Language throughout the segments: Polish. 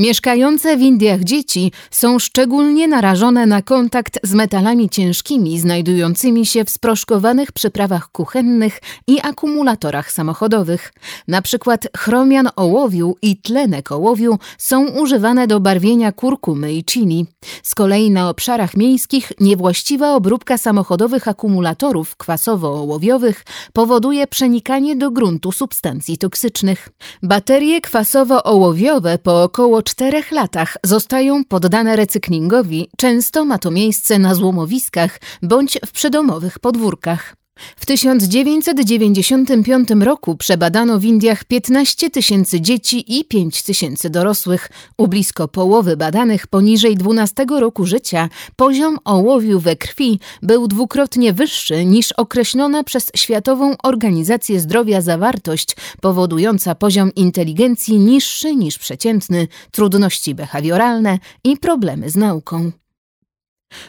Mieszkające w Indiach dzieci są szczególnie narażone na kontakt z metalami ciężkimi znajdującymi się w sproszkowanych przyprawach kuchennych i akumulatorach samochodowych. Na przykład chromian ołowiu i tlenek ołowiu są używane do barwienia kurkumy i chili. Z kolei na obszarach miejskich niewłaściwa obróbka samochodowych akumulatorów kwasowo-ołowiowych powoduje przenikanie do gruntu substancji toksycznych. Baterie kwasowo-ołowiowe po około czterech latach zostają poddane recyklingowi, często ma to miejsce na złomowiskach bądź w przydomowych podwórkach. W 1995 roku przebadano w Indiach 15 tysięcy dzieci i 5 tysięcy dorosłych. U blisko połowy badanych poniżej 12 roku życia poziom ołowiu we krwi był dwukrotnie wyższy niż określona przez Światową Organizację Zdrowia zawartość, powodująca poziom inteligencji niższy niż przeciętny, trudności behawioralne i problemy z nauką.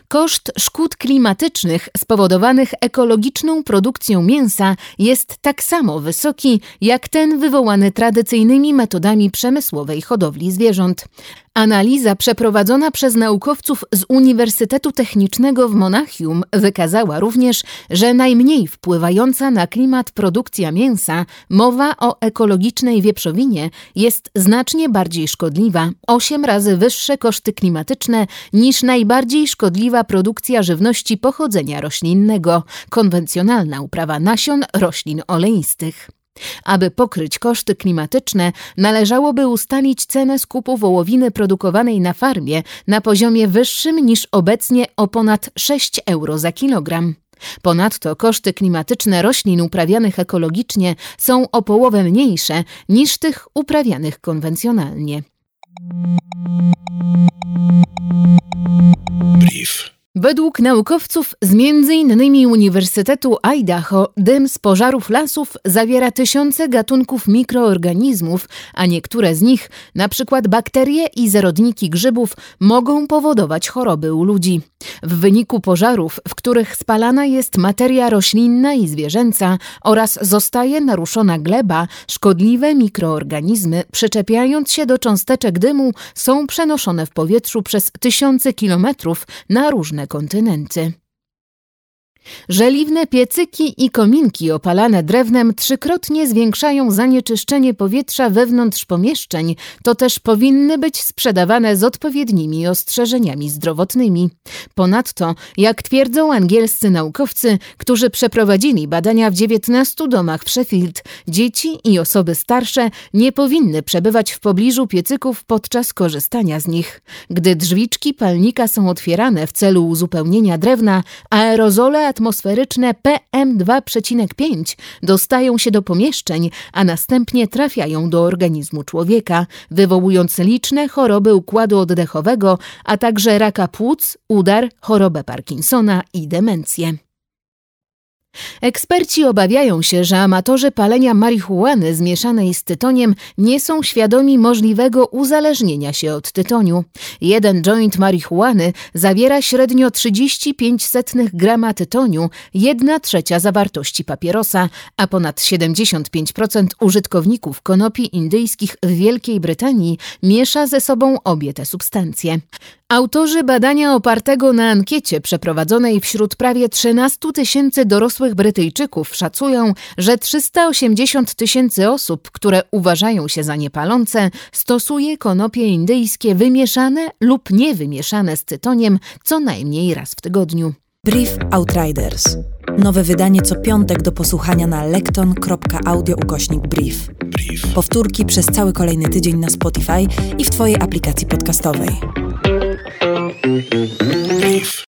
Koszt szkód klimatycznych spowodowanych ekologiczną produkcją mięsa jest tak samo wysoki jak ten wywołany tradycyjnymi metodami przemysłowej hodowli zwierząt. Analiza przeprowadzona przez naukowców z Uniwersytetu Technicznego w Monachium wykazała również, że najmniej wpływająca na klimat produkcja mięsa, mowa o ekologicznej wieprzowinie, jest znacznie bardziej szkodliwa, 8 razy wyższe koszty klimatyczne niż najbardziej szkodliwa produkcja żywności pochodzenia roślinnego, konwencjonalna uprawa nasion roślin oleistych. Aby pokryć koszty klimatyczne, należałoby ustalić cenę skupu wołowiny produkowanej na farmie na poziomie wyższym niż obecnie o ponad 6 euro za kilogram. Ponadto koszty klimatyczne roślin uprawianych ekologicznie są o połowę mniejsze niż tych uprawianych konwencjonalnie. Według naukowców z m.in. Uniwersytetu Idaho dym z pożarów lasów zawiera tysiące gatunków mikroorganizmów, a niektóre z nich, przykład bakterie i zarodniki grzybów, mogą powodować choroby u ludzi. W wyniku pożarów, w których spalana jest materia roślinna i zwierzęca oraz zostaje naruszona gleba, szkodliwe mikroorganizmy, przyczepiając się do cząsteczek dymu, są przenoszone w powietrzu przez tysiące kilometrów na różne Kontinente. Żeliwne piecyki i kominki opalane drewnem trzykrotnie zwiększają zanieczyszczenie powietrza wewnątrz pomieszczeń, to też powinny być sprzedawane z odpowiednimi ostrzeżeniami zdrowotnymi. Ponadto, jak twierdzą angielscy naukowcy, którzy przeprowadzili badania w 19 domach w Sheffield, dzieci i osoby starsze nie powinny przebywać w pobliżu piecyków podczas korzystania z nich. Gdy drzwiczki palnika są otwierane w celu uzupełnienia drewna, aerozole atmosferyczne PM2,5 dostają się do pomieszczeń, a następnie trafiają do organizmu człowieka, wywołując liczne choroby układu oddechowego, a także raka płuc, udar, chorobę Parkinsona i demencję. Eksperci obawiają się, że amatorzy palenia marihuany zmieszanej z tytoniem nie są świadomi możliwego uzależnienia się od tytoniu. Jeden joint marihuany zawiera średnio 35 grama tytoniu, 1 trzecia zawartości papierosa, a ponad 75% użytkowników konopi indyjskich w Wielkiej Brytanii miesza ze sobą obie te substancje. Autorzy badania opartego na ankiecie przeprowadzonej wśród prawie 13 tysięcy dorosłych Brytyjczyków szacują, że 380 tysięcy osób, które uważają się za niepalące, stosuje konopie indyjskie wymieszane lub niewymieszane z tytoniem co najmniej raz w tygodniu. Brief Outriders. Nowe wydanie co piątek do posłuchania na lekton.audio ukośnik. Brief. Powtórki przez cały kolejny tydzień na Spotify i w Twojej aplikacji podcastowej. Brief.